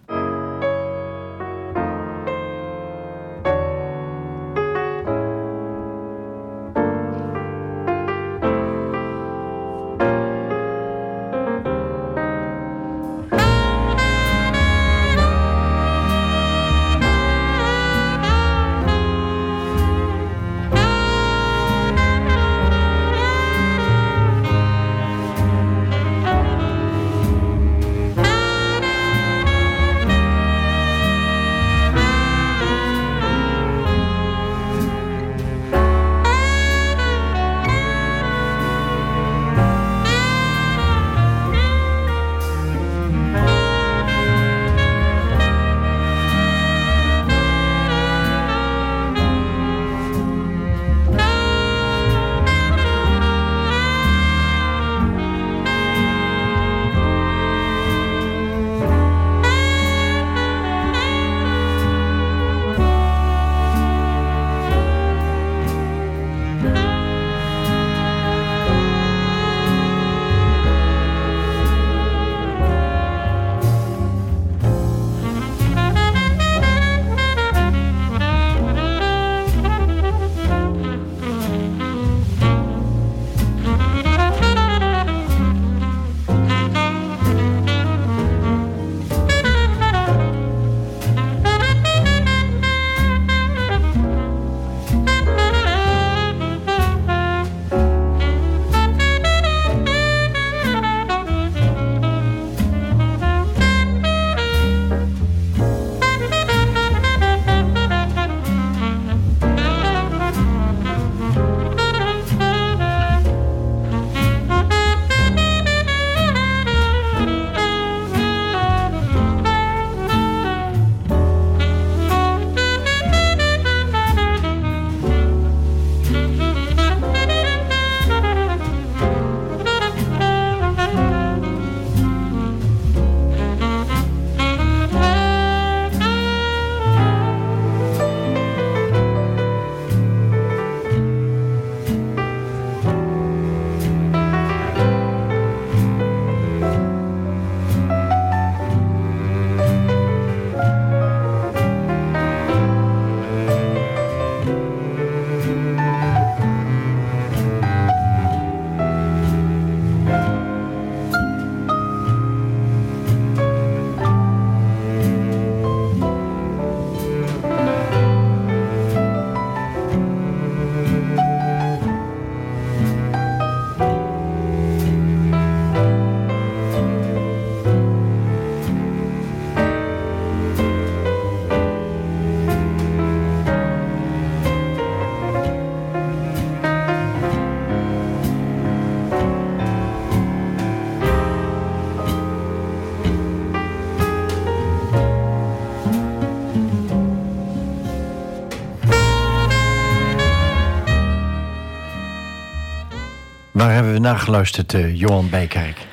Waar hebben we naar geluisterd, eh, Johan Bijkerk?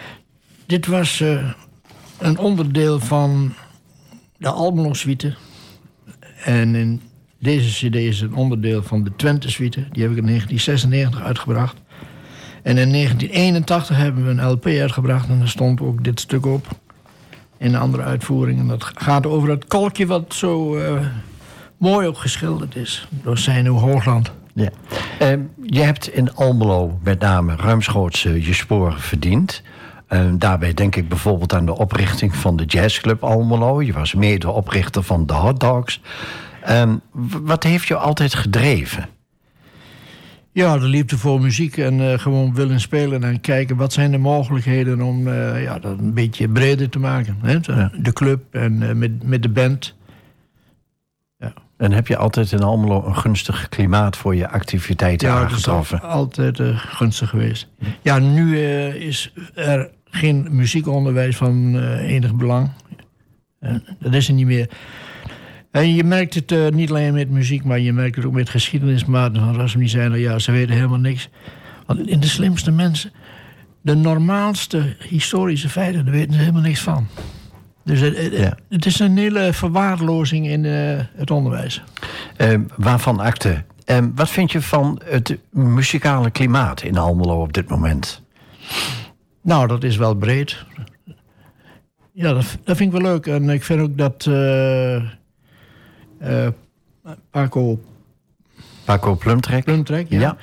Dit was eh, een onderdeel van de Almelo-suite. En in deze cd is een onderdeel van de Twente-suite. Die heb ik in 1996 uitgebracht. En in 1981 hebben we een LP uitgebracht en daar stond ook dit stuk op. In een andere uitvoering. En dat gaat over het kolkje wat zo uh, mooi opgeschilderd is door Seino Hoogland. Ja. Uh, je hebt in Almelo met name ruimschoots uh, je sporen verdiend. Uh, daarbij denk ik bijvoorbeeld aan de oprichting van de Jazzclub Almelo. Je was mede-oprichter van de Hot Dogs. Ehm, wat heeft je altijd gedreven? Ja, de liefde voor muziek en uh, gewoon willen spelen en kijken wat zijn de mogelijkheden om uh, ja, dat een beetje breder te maken. Hè? De club en uh, met, met de band. En heb je altijd in Almelo een gunstig klimaat voor je activiteiten ja, aangetroffen? Ja, altijd gunstig geweest. Ja, nu is er geen muziekonderwijs van enig belang. dat is er niet meer. En je merkt het niet alleen met muziek, maar je merkt het ook met geschiedenismaten van Rasmus zijn. Ja, ze weten helemaal niks. Want in de slimste mensen, de normaalste historische feiten, daar weten ze helemaal niks van. Dus het, ja. het is een hele verwaarlozing in uh, het onderwijs. Uh, waarvan akte? wat vind je van het muzikale klimaat in Almelo op dit moment? Nou, dat is wel breed. Ja, dat, dat vind ik wel leuk. En ik vind ook dat uh, Paco... Paco Plumtrek? Plumtrek, ja. ja.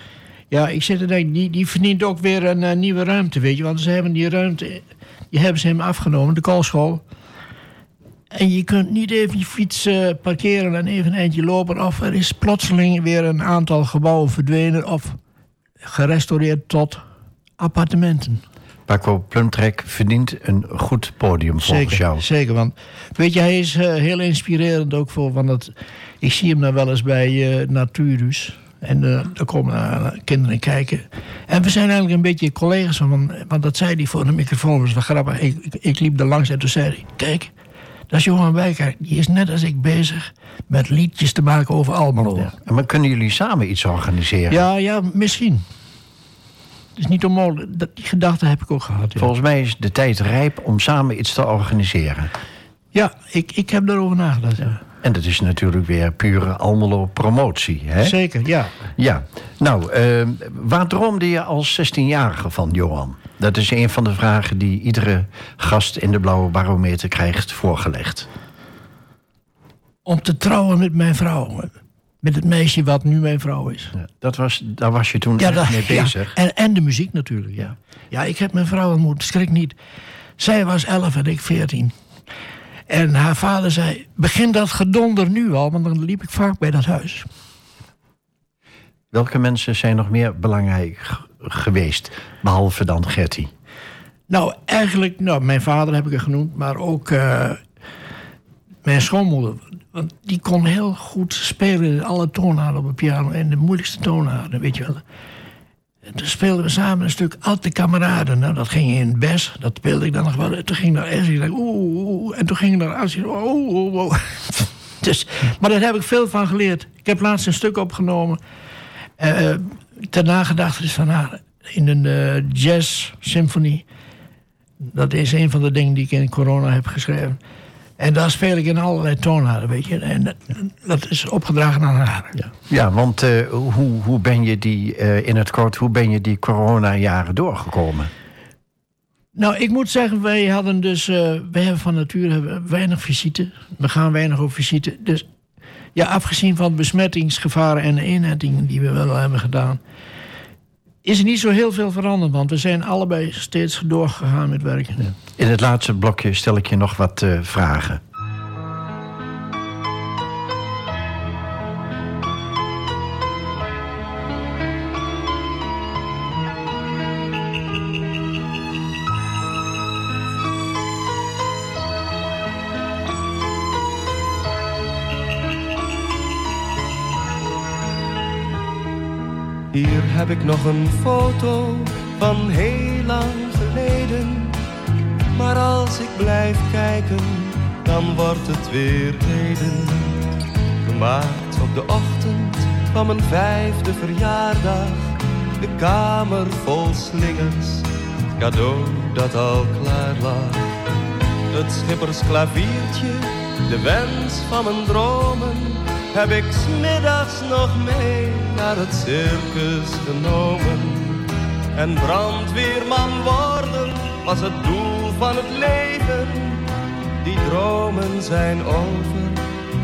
ja. ik zit er denk, die, die verdient ook weer een uh, nieuwe ruimte, weet je. Want ze hebben die ruimte, die hebben ze hem afgenomen, de koolschool. En je kunt niet even je fiets uh, parkeren en even een eindje lopen. Of er is plotseling weer een aantal gebouwen verdwenen of gerestaureerd tot appartementen. Paco Plumtrek verdient een goed podium volgens zeker, jou. Zeker, want weet je, hij is uh, heel inspirerend ook voor. Want dat, ik zie hem dan wel eens bij uh, Naturus. En uh, daar komen kinderen kijken. En we zijn eigenlijk een beetje collega's van. Want dat zei hij voor de microfoon. was wel grappig. Ik, ik, ik, liep er langs en toen zei hij: Kijk, dat is Johan Wijker. Die is net als ik bezig met liedjes te maken over Almelo. Ja. Maar kunnen jullie samen iets organiseren? Ja, ja misschien is niet onmogelijk. Dat, die gedachte heb ik ook gehad. Ja. Volgens mij is de tijd rijp om samen iets te organiseren. Ja, ik, ik heb daarover nagedacht. Ja. En dat is natuurlijk weer pure Almelo-promotie. Hè? Zeker, ja. Ja. Nou, uh, waar droomde je als 16-jarige van, Johan? Dat is een van de vragen die iedere gast in de Blauwe Barometer krijgt voorgelegd. Om te trouwen met mijn vrouw met het meisje wat nu mijn vrouw is. Ja, dat was, daar was je toen ja, dat, mee bezig. Ja, en, en de muziek natuurlijk, ja. Ja, ik heb mijn vrouw ontmoet, schrik niet. Zij was elf en ik veertien. En haar vader zei, begin dat gedonder nu al, want dan liep ik vaak bij dat huis. Welke mensen zijn nog meer belangrijk geweest, behalve dan Gertie? Nou, eigenlijk, nou, mijn vader heb ik er genoemd, maar ook uh, mijn schoonmoeder want die kon heel goed spelen alle toonaarden op de piano. En de moeilijkste toonaarden, weet je wel. En toen speelden we samen een stuk Alte Kameraden. Nou, dat ging in Bes, dat speelde ik dan nog wel. Toen ging naar dacht, oeh, oeh, En toen ging naar As, oeh, oeh. Dus, maar daar heb ik veel van geleerd. Ik heb laatst een stuk opgenomen. Uh, ter nagedachtenis van haar. In een uh, jazz-symfonie. Dat is een van de dingen die ik in corona heb geschreven. En daar speel ik in allerlei toonaarden, weet je. En dat is opgedragen aan haar. Ja, ja want uh, hoe, hoe ben je die, uh, in het kort, hoe ben je die corona-jaren doorgekomen? Nou, ik moet zeggen, wij hadden dus, uh, wij hebben van nature weinig visite. We gaan weinig op visite. Dus ja, afgezien van besmettingsgevaren en de die we wel hebben gedaan, is er niet zo heel veel veranderd, want we zijn allebei steeds doorgegaan met werken. In het laatste blokje stel ik je nog wat uh, vragen. Heb ik nog een foto van heel lang geleden. Maar als ik blijf kijken, dan wordt het weer heden. Gemaakt op de ochtend van mijn vijfde verjaardag. De kamer vol slingers, het cadeau dat al klaar lag. Het schippersklaviertje, de wens van mijn dromen heb ik smiddags nog mee naar het circus genomen. En brandweerman worden was het doel van het leven. Die dromen zijn over,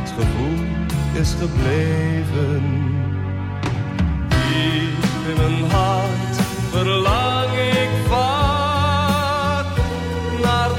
het gevoel is gebleven. Diep in mijn hart verlang ik vaak naar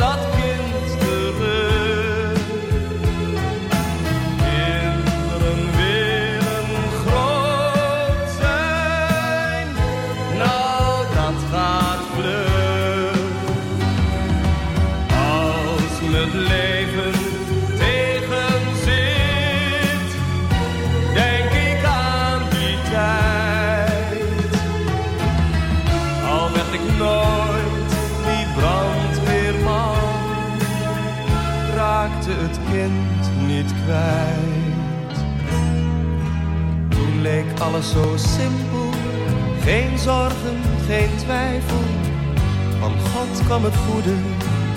alles zo simpel, geen zorgen, geen twijfel. Van God kwam het goede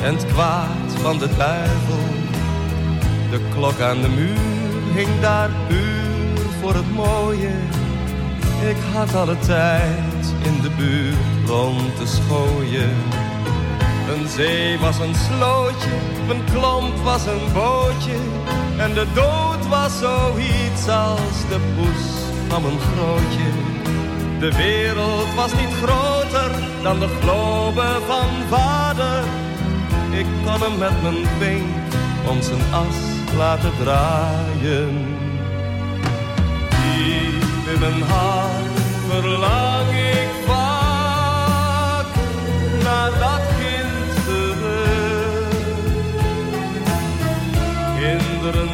en het kwaad van de duivel. De klok aan de muur hing daar puur voor het mooie. Ik had alle tijd in de buurt rond te schooien. Een zee was een slootje, een klomp was een bootje. En de dood was zoiets als de poes van een grootje. De wereld was niet groter dan de globe van vader. Ik kon hem met mijn vink om zijn as laten draaien. Diep in mijn hart verlang ik vaak naar dat kind. Kinderen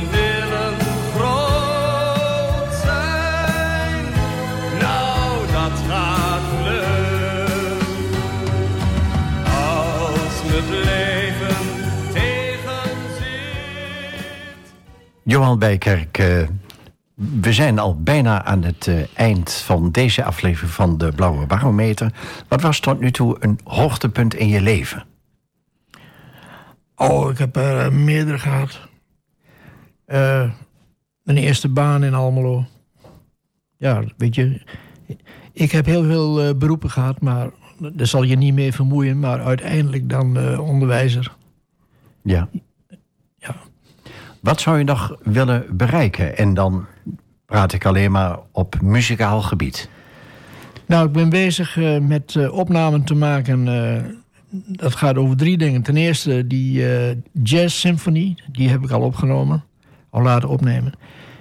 Johan Bijkerk, eh, we zijn al bijna aan het eh, eind van deze aflevering van de Blauwe Barometer. Wat was tot nu toe een hoogtepunt in je leven? Oh, ik heb er eh, meerdere gehad. Eh, mijn eerste baan in Almelo. Ja, weet je. Ik heb heel veel beroepen gehad, maar daar zal je niet mee vermoeien. Maar uiteindelijk dan onderwijzer. Ja. Wat zou je nog willen bereiken? En dan praat ik alleen maar op muzikaal gebied. Nou, ik ben bezig eh, met eh, opnamen te maken. eh, dat gaat over drie dingen. Ten eerste die jazz symfonie, die heb ik al opgenomen. Al laten opnemen.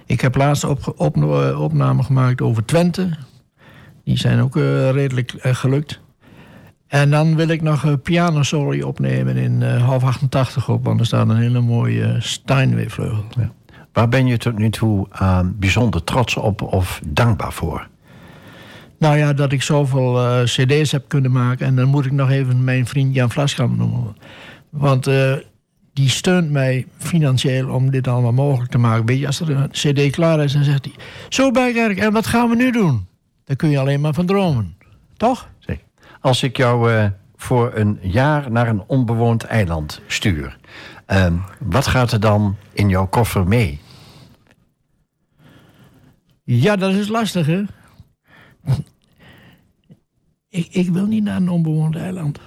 Ik heb laatst op, op, opname gemaakt over Twente. Die zijn ook redelijk gelukt. En dan wil ik nog een piano solo opnemen in eh, half 88 op. Want er staat een hele mooie eh, Steinway-vleugel. Waar ben je tot nu toe eh, bijzonder trots op of dankbaar voor? Nou ja, dat ik zoveel cd's heb kunnen maken. En dan moet ik nog even mijn vriend Jan Vlaskamp noemen. Want die steunt mij financieel om dit allemaal mogelijk te maken. Weet je, als er een cd klaar is, dan zegt hij... Zo Bijkerk, en wat gaan we nu doen? Daar kun je alleen maar van dromen. Toch? Als ik jou eh, voor een jaar naar een onbewoond eiland stuur... eh, wat gaat er dan in jouw koffer mee? Ja, dat is lastig, hè? ik, ik wil niet naar een onbewoond eiland.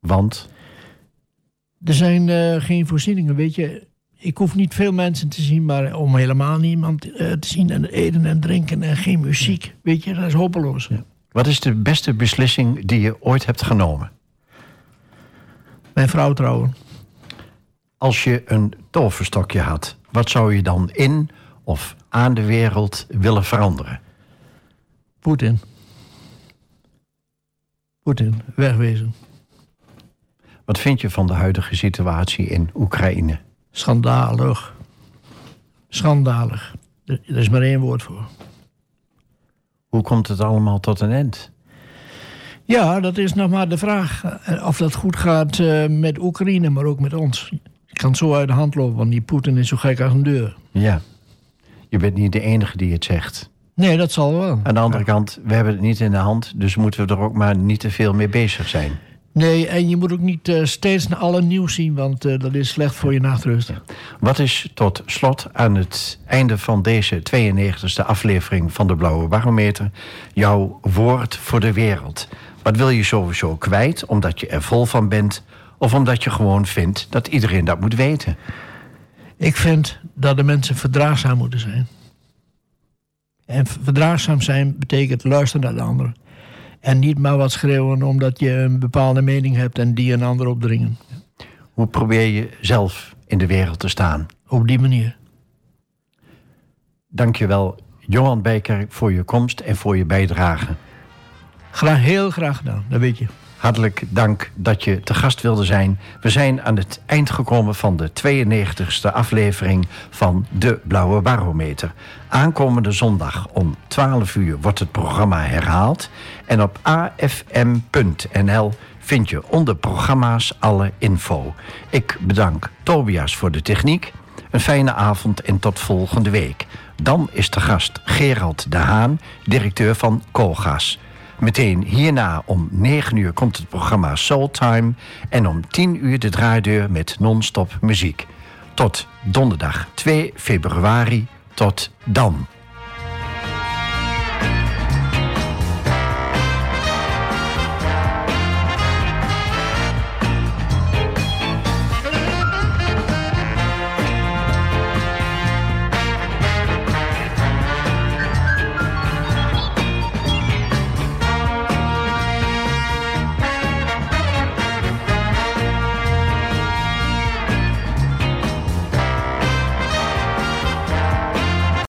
Want, Er zijn eh, geen voorzieningen, weet je. Ik hoef niet veel mensen te zien, maar om helemaal niemand eh, te zien en eten en drinken en geen muziek. Weet je, dat is hopeloos. Wat is de beste beslissing die je ooit hebt genomen? Mijn vrouw trouwen. Als je een toverstokje had, wat zou je dan in of aan de wereld willen veranderen? Poetin. Poetin, wegwezen. Wat vind je van de huidige situatie in Oekraïne? Schandalig. Schandalig. Er er is maar één woord voor. Hoe komt het allemaal tot een eind? Ja, dat is nog maar de vraag eh, of dat goed gaat eh, met Oekraïne, maar ook met ons. Het kan zo uit de hand lopen, want die Poetin is zo gek als een deur. Ja, je bent niet de enige die het zegt. Nee, dat zal wel. Aan de andere kant, we hebben het niet in de hand, dus moeten we er ook maar niet te veel mee bezig zijn. Nee, en je moet ook niet uh, steeds naar alle nieuws zien, want uh, dat is slecht voor je nachtrust. Wat is tot slot aan het einde van deze 92e aflevering van de Blauwe Barometer jouw woord voor de wereld? Wat wil je sowieso kwijt, omdat je er vol van bent, of omdat je gewoon vindt dat iedereen dat moet weten? Ik vind dat de mensen verdraagzaam moeten zijn. En verdraagzaam zijn betekent luisteren naar de anderen. En niet maar wat schreeuwen omdat je een bepaalde mening hebt en die een ander opdringen. Hoe probeer je zelf in de wereld te staan? Op die manier. Dankjewel, Johan Beker, voor je komst en voor je bijdrage. Graag, heel graag gedaan, dat weet je. Hartelijk dank dat je te gast wilde zijn. We zijn aan het eind gekomen van de 92e aflevering van De Blauwe Barometer. Aankomende zondag om 12 uur wordt het programma herhaald. En op afm.nl vind je onder programma's alle info. Ik bedank Tobias voor de techniek. Een fijne avond en tot volgende week. Dan is de gast Gerald de Haan, directeur van Kogas. Meteen hierna om 9 uur komt het programma Soul Time en om 10 uur de draaideur met non-stop muziek. Tot donderdag 2 februari. Tot dan.